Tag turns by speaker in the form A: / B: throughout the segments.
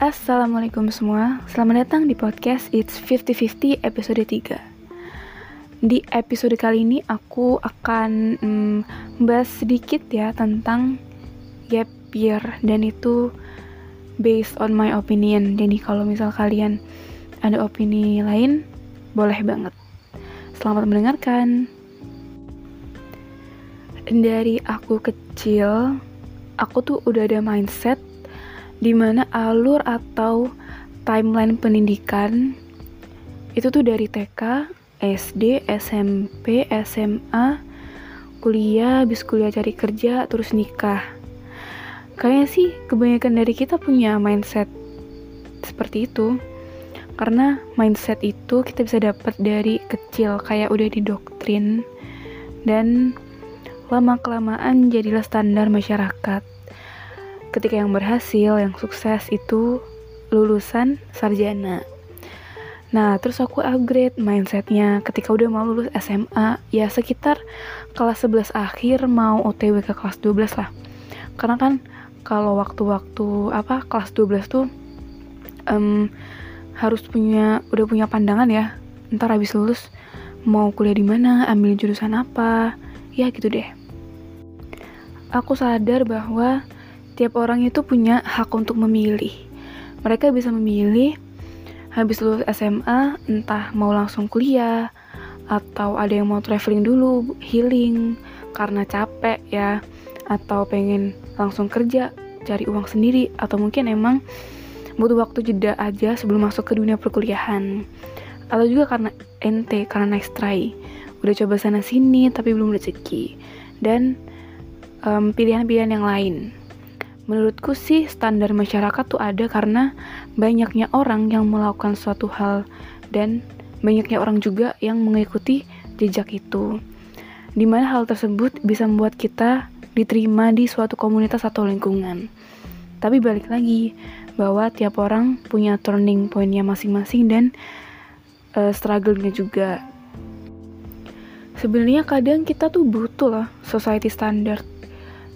A: Assalamualaikum semua, selamat datang di podcast It's 50-50 episode 3 Di episode kali ini aku akan mm, bahas sedikit ya tentang gap year. Dan itu based on my opinion. Jadi kalau misal kalian ada opini lain, boleh banget. Selamat mendengarkan. Dari aku kecil, aku tuh udah ada mindset di mana alur atau timeline pendidikan itu tuh dari TK, SD, SMP, SMA, kuliah, habis kuliah cari kerja, terus nikah. Kayaknya sih kebanyakan dari kita punya mindset seperti itu. Karena mindset itu kita bisa dapat dari kecil, kayak udah didoktrin. Dan lama-kelamaan jadilah standar masyarakat ketika yang berhasil, yang sukses itu lulusan sarjana. Nah, terus aku upgrade mindsetnya ketika udah mau lulus SMA, ya sekitar kelas 11 akhir mau OTW ke kelas 12 lah. Karena kan kalau waktu-waktu apa kelas 12 tuh um, harus punya udah punya pandangan ya. Ntar habis lulus mau kuliah di mana, ambil jurusan apa, ya gitu deh. Aku sadar bahwa Setiap orang itu punya hak untuk memilih. Mereka bisa memilih habis lulus SMA, entah mau langsung kuliah, atau ada yang mau traveling dulu, healing, karena capek ya, atau pengen langsung kerja, cari uang sendiri, atau mungkin emang butuh waktu jeda aja sebelum masuk ke dunia perkuliahan. Atau juga karena ente, karena next try. Udah coba sana sini tapi belum rezeki. Dan pilihan-pilihan um, yang lain. Menurutku sih standar masyarakat tuh ada karena banyaknya orang yang melakukan suatu hal dan banyaknya orang juga yang mengikuti jejak itu. Di mana hal tersebut bisa membuat kita diterima di suatu komunitas atau lingkungan. Tapi balik lagi, bahwa tiap orang punya turning pointnya masing-masing dan uh, struggle-nya juga. Sebenarnya kadang kita tuh butuh lah society standard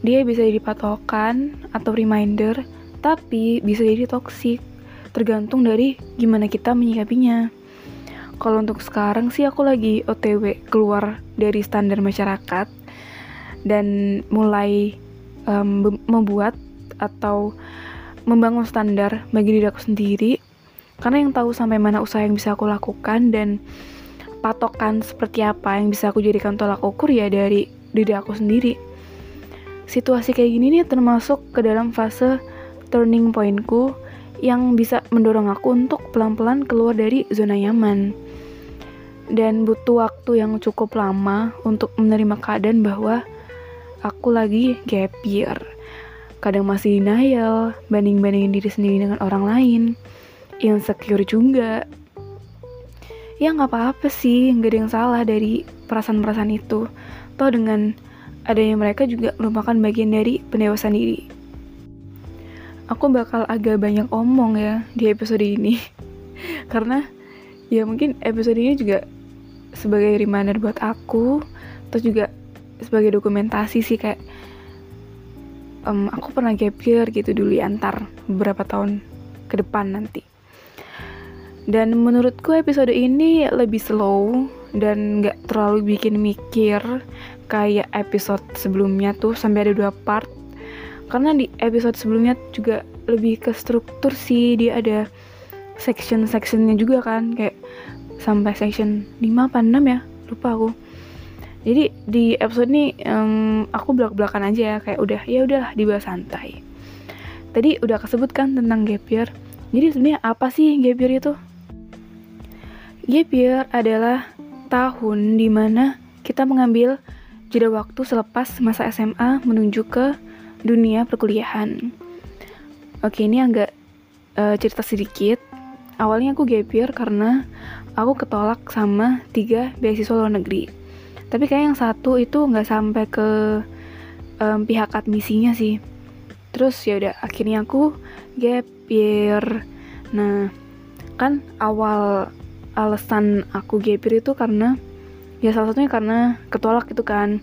A: dia bisa jadi patokan atau reminder, tapi bisa jadi toksik, tergantung dari gimana kita menyikapinya. Kalau untuk sekarang sih aku lagi OTW keluar dari standar masyarakat dan mulai um, membuat atau membangun standar bagi diri aku sendiri. Karena yang tahu sampai mana usaha yang bisa aku lakukan dan patokan seperti apa yang bisa aku jadikan tolak ukur ya dari diri aku sendiri situasi kayak gini nih termasuk ke dalam fase turning pointku yang bisa mendorong aku untuk pelan-pelan keluar dari zona nyaman. Dan butuh waktu yang cukup lama untuk menerima keadaan bahwa aku lagi gap year. Kadang masih denial, banding-bandingin diri sendiri dengan orang lain, insecure juga. Ya nggak apa-apa sih, nggak ada yang salah dari perasaan-perasaan itu. Toh dengan adanya mereka juga merupakan bagian dari pendewasaan diri. Aku bakal agak banyak omong ya di episode ini. Karena ya mungkin episode ini juga sebagai reminder buat aku, terus juga sebagai dokumentasi sih kayak um, aku pernah gap year gitu dulu ya antar beberapa tahun ke depan nanti. Dan menurutku episode ini lebih slow dan gak terlalu bikin mikir kayak episode sebelumnya tuh sampai ada dua part. Karena di episode sebelumnya juga lebih ke struktur sih dia ada section-sectionnya juga kan kayak sampai section 5 apa 6 ya lupa aku. Jadi di episode ini um, aku belak-belakan aja ya kayak udah ya udahlah dibahas santai. Tadi udah kesebut kan tentang gap year. Jadi sebenarnya apa sih gap year itu? Gap year adalah tahun di mana kita mengambil jeda waktu selepas masa SMA menuju ke dunia perkuliahan. Oke, ini agak uh, cerita sedikit. Awalnya aku gap karena aku ketolak sama tiga beasiswa luar negeri. Tapi kayak yang satu itu nggak sampai ke um, pihak admisinya sih. Terus ya udah akhirnya aku gap. Nah, kan awal alasan aku gap itu karena ya salah satunya karena ketolak gitu kan.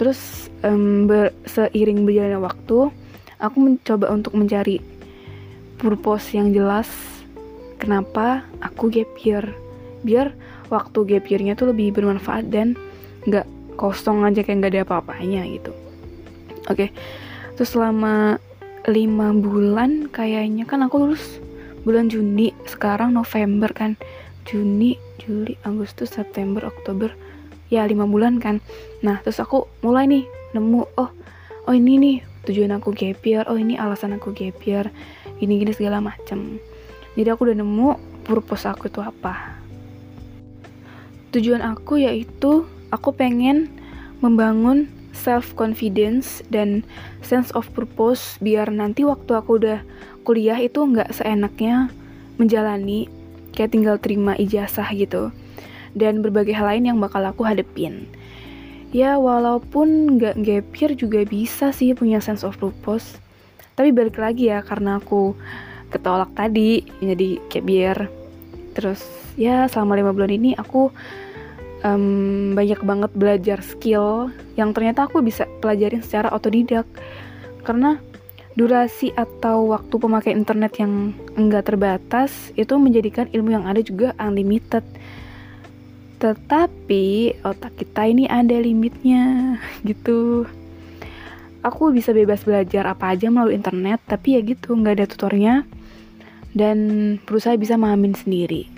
A: Terus um, ber, seiring berjalannya waktu aku mencoba untuk mencari purpose yang jelas kenapa aku gap year. Biar waktu gap year-nya tuh lebih bermanfaat dan nggak kosong aja kayak nggak ada apa-apanya gitu. Oke okay. terus selama lima bulan kayaknya kan aku lulus bulan Juni sekarang November kan Juni Juli Agustus September Oktober. Ya lima bulan kan. Nah terus aku mulai nih nemu oh oh ini nih tujuan aku gap year oh ini alasan aku gap year gini gini segala macam jadi aku udah nemu purpose aku itu apa. Tujuan aku yaitu aku pengen membangun self confidence dan sense of purpose biar nanti waktu aku udah kuliah itu nggak seenaknya menjalani kayak tinggal terima ijazah gitu. Dan berbagai hal lain yang bakal aku hadepin. Ya walaupun nggak gapir juga bisa sih punya sense of purpose. Tapi balik lagi ya karena aku ketolak tadi jadi kayak biar. Terus ya selama lima bulan ini aku um, banyak banget belajar skill yang ternyata aku bisa pelajarin secara otodidak. Karena durasi atau waktu pemakai internet yang enggak terbatas itu menjadikan ilmu yang ada juga unlimited. Tetapi otak kita ini ada limitnya gitu. Aku bisa bebas belajar apa aja melalui internet tapi ya gitu nggak ada tutornya dan berusaha bisa memahamin sendiri.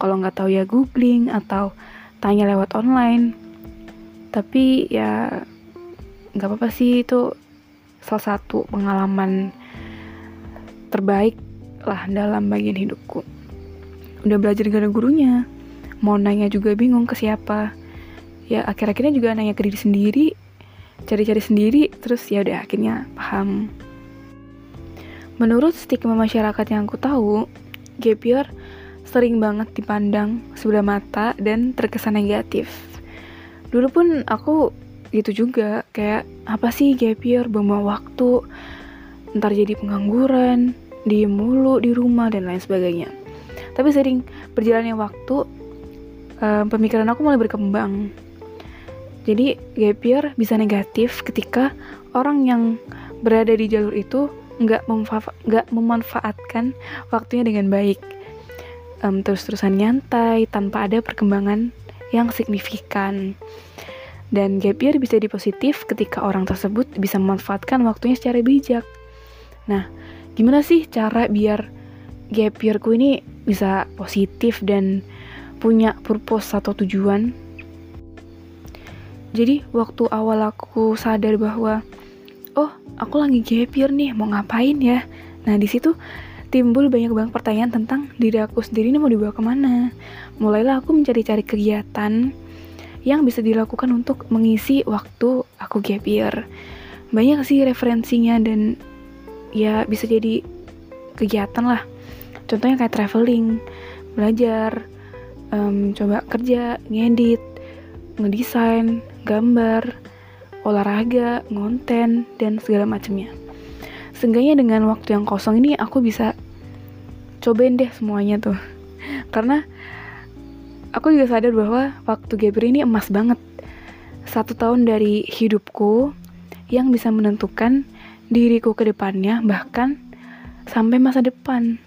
A: Kalau nggak tahu ya googling atau tanya lewat online. Tapi ya nggak apa-apa sih itu salah satu pengalaman terbaik lah dalam bagian hidupku. Udah belajar gak ada gurunya mau nanya juga bingung ke siapa. Ya akhir-akhirnya juga nanya ke diri sendiri cari-cari sendiri terus ya udah akhirnya paham. Menurut stigma masyarakat yang aku tahu gap year sering banget dipandang sebelah mata dan terkesan negatif. Dulu pun aku gitu juga, kayak apa sih gap year, buang waktu, ntar jadi pengangguran, diem mulu di rumah dan lain sebagainya. Tapi sering berjalannya waktu, um, pemikiran aku mulai berkembang. Jadi gap year bisa negatif ketika orang yang berada di jalur itu nggak memanfaatkan waktunya dengan baik um, terus-terusan nyantai tanpa ada perkembangan yang signifikan. Dan gap year bisa dipositif ketika orang tersebut bisa memanfaatkan waktunya secara bijak. Nah, gimana sih cara biar gap yearku ini bisa positif dan punya purpose atau tujuan? Jadi, waktu awal aku sadar bahwa oh, aku lagi gap year nih, mau ngapain ya? Nah, di situ timbul banyak banget pertanyaan tentang diri aku sendiri ini mau dibawa ke mana. Mulailah aku mencari-cari kegiatan yang bisa dilakukan untuk mengisi waktu aku gap year. Banyak sih referensinya dan ya bisa jadi kegiatan lah. Contohnya kayak traveling, belajar, um, coba kerja, ngedit, ngedesain, gambar, olahraga, ngonten, dan segala macamnya seenggaknya dengan waktu yang kosong ini aku bisa cobain deh semuanya tuh karena aku juga sadar bahwa waktu Gabriel ini emas banget. Satu tahun dari hidupku yang bisa menentukan diriku ke depannya bahkan sampai masa depan.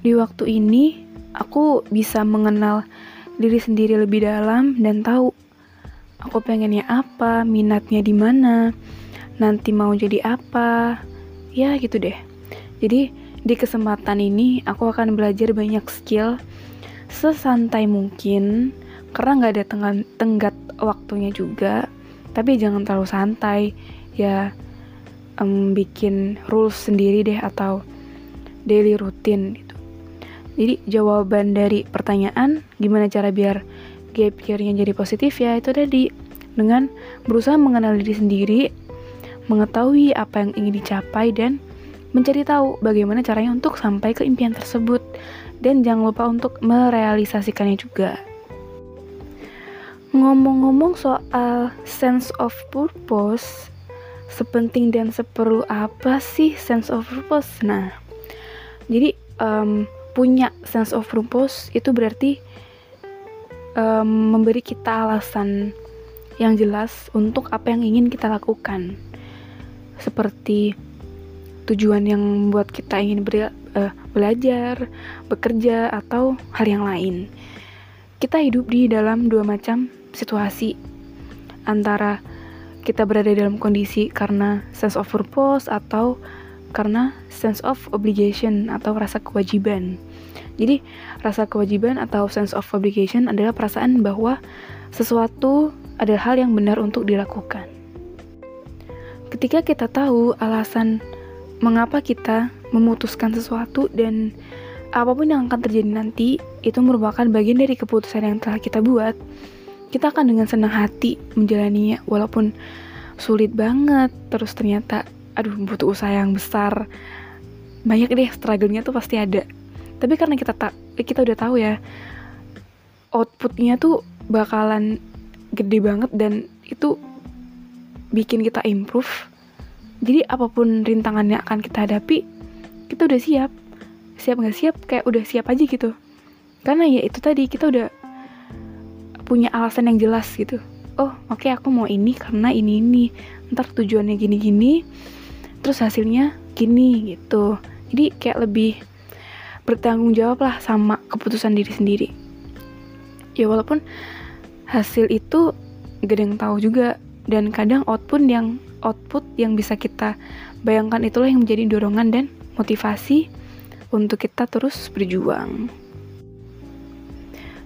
A: Di waktu ini aku bisa mengenal diri sendiri lebih dalam dan tahu aku pengennya apa, minatnya di mana, nanti mau jadi apa. Ya gitu deh. Jadi di kesempatan ini aku akan belajar banyak skill sesantai mungkin karena nggak ada tenggat, tenggat waktunya juga. Tapi jangan terlalu santai ya um, bikin rules sendiri deh atau daily routine gitu. Jadi jawaban dari pertanyaan gimana cara biar gap year-nya jadi positif ya itu tadi. Dengan berusaha mengenal diri sendiri mengetahui apa yang ingin dicapai dan mencari tahu bagaimana caranya untuk sampai ke impian tersebut dan jangan lupa untuk merealisasikannya juga. Ngomong-ngomong soal sense of purpose, sepenting dan seperlu apa sih sense of purpose? Nah, jadi um, punya sense of purpose itu berarti um, memberi kita alasan yang jelas untuk apa yang ingin kita lakukan seperti tujuan yang membuat kita ingin ber, uh, belajar, bekerja, atau hal yang lain. Kita hidup di dalam dua macam situasi antara kita berada dalam kondisi karena sense of purpose atau karena sense of obligation atau rasa kewajiban. Jadi, rasa kewajiban atau sense of obligation adalah perasaan bahwa sesuatu adalah hal yang benar untuk dilakukan. Ketika kita tahu alasan mengapa kita memutuskan sesuatu dan apa pun yang akan terjadi nanti itu merupakan bagian dari keputusan yang telah kita buat, kita akan dengan senang hati menjalaninya walaupun sulit banget. Terus ternyata aduh butuh usaha yang besar. Banyak deh struggle-nya tuh pasti ada. Tapi karena kita tak kita udah tahu ya outputnya tuh bakalan gede banget dan itu bikin kita improve jadi apa pun rintangan yang akan kita hadapi kita udah siap. Siap nggak siap kayak udah siap aja gitu. Karena ya itu tadi kita udah punya alasan yang jelas gitu. Oh oke okay, aku mau ini karena ini ini. Ntar tujuannya gini gini terus hasilnya gini gitu. Jadi kayak lebih bertanggung jawab lah sama keputusan diri sendiri. Ya walaupun hasil itu yang tahu juga dan kadang output yang output yang bisa kita bayangkan itulah yang menjadi dorongan dan motivasi untuk kita terus berjuang.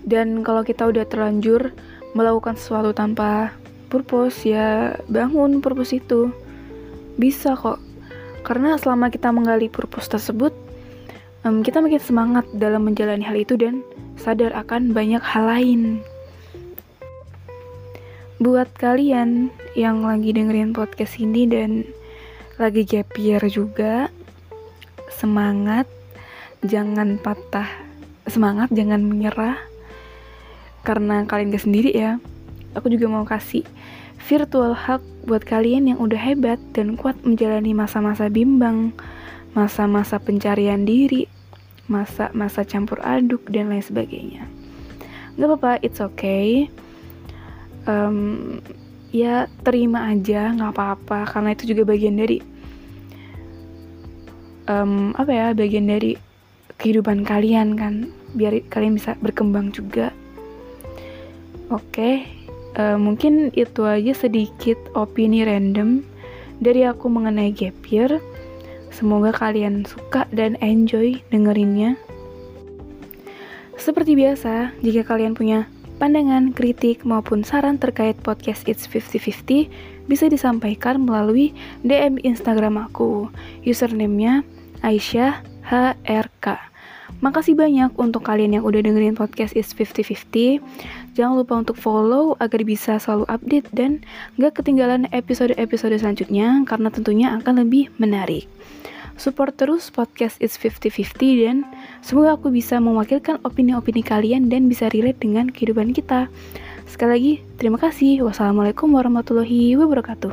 A: Dan kalau kita udah terlanjur melakukan sesuatu tanpa purpose, ya bangun purpose itu. Bisa kok. Karena selama kita menggali purpose tersebut, kita makin semangat dalam menjalani hal itu dan sadar akan banyak hal lain. Buat kalian yang lagi dengerin podcast ini dan lagi gap juga, semangat, jangan patah semangat, jangan menyerah karena kalian gak sendiri ya, aku juga mau kasih virtual hug buat kalian yang udah hebat dan kuat menjalani masa-masa bimbang, masa-masa pencarian diri, masa-masa campur aduk, dan lain sebagainya. Gak apa-apa, it's okay. Um, ya terima aja, gak apa-apa, karena itu juga bagian dari um, apa ya, bagian dari kehidupan kalian kan, biar kalian bisa berkembang juga Oke, uh, mungkin itu aja sedikit opini random dari aku mengenai gap year. Semoga kalian suka dan enjoy dengerinnya. Seperti biasa, jika kalian punya pandangan, kritik, maupun saran terkait podcast It's 50-50 bisa disampaikan melalui DM Instagram aku. Username-nya Aisyah HRK. Makasih banyak untuk kalian yang udah dengerin podcast Is 50-50. Jangan lupa untuk follow agar bisa selalu update dan gak ketinggalan episode-episode selanjutnya karena tentunya akan lebih menarik. Support terus podcast It's 50-50 dan semoga aku bisa mewakilkan opini-opini kalian dan bisa relate dengan kehidupan kita. Sekali lagi, terima kasih. Wassalamualaikum warahmatullahi wabarakatuh.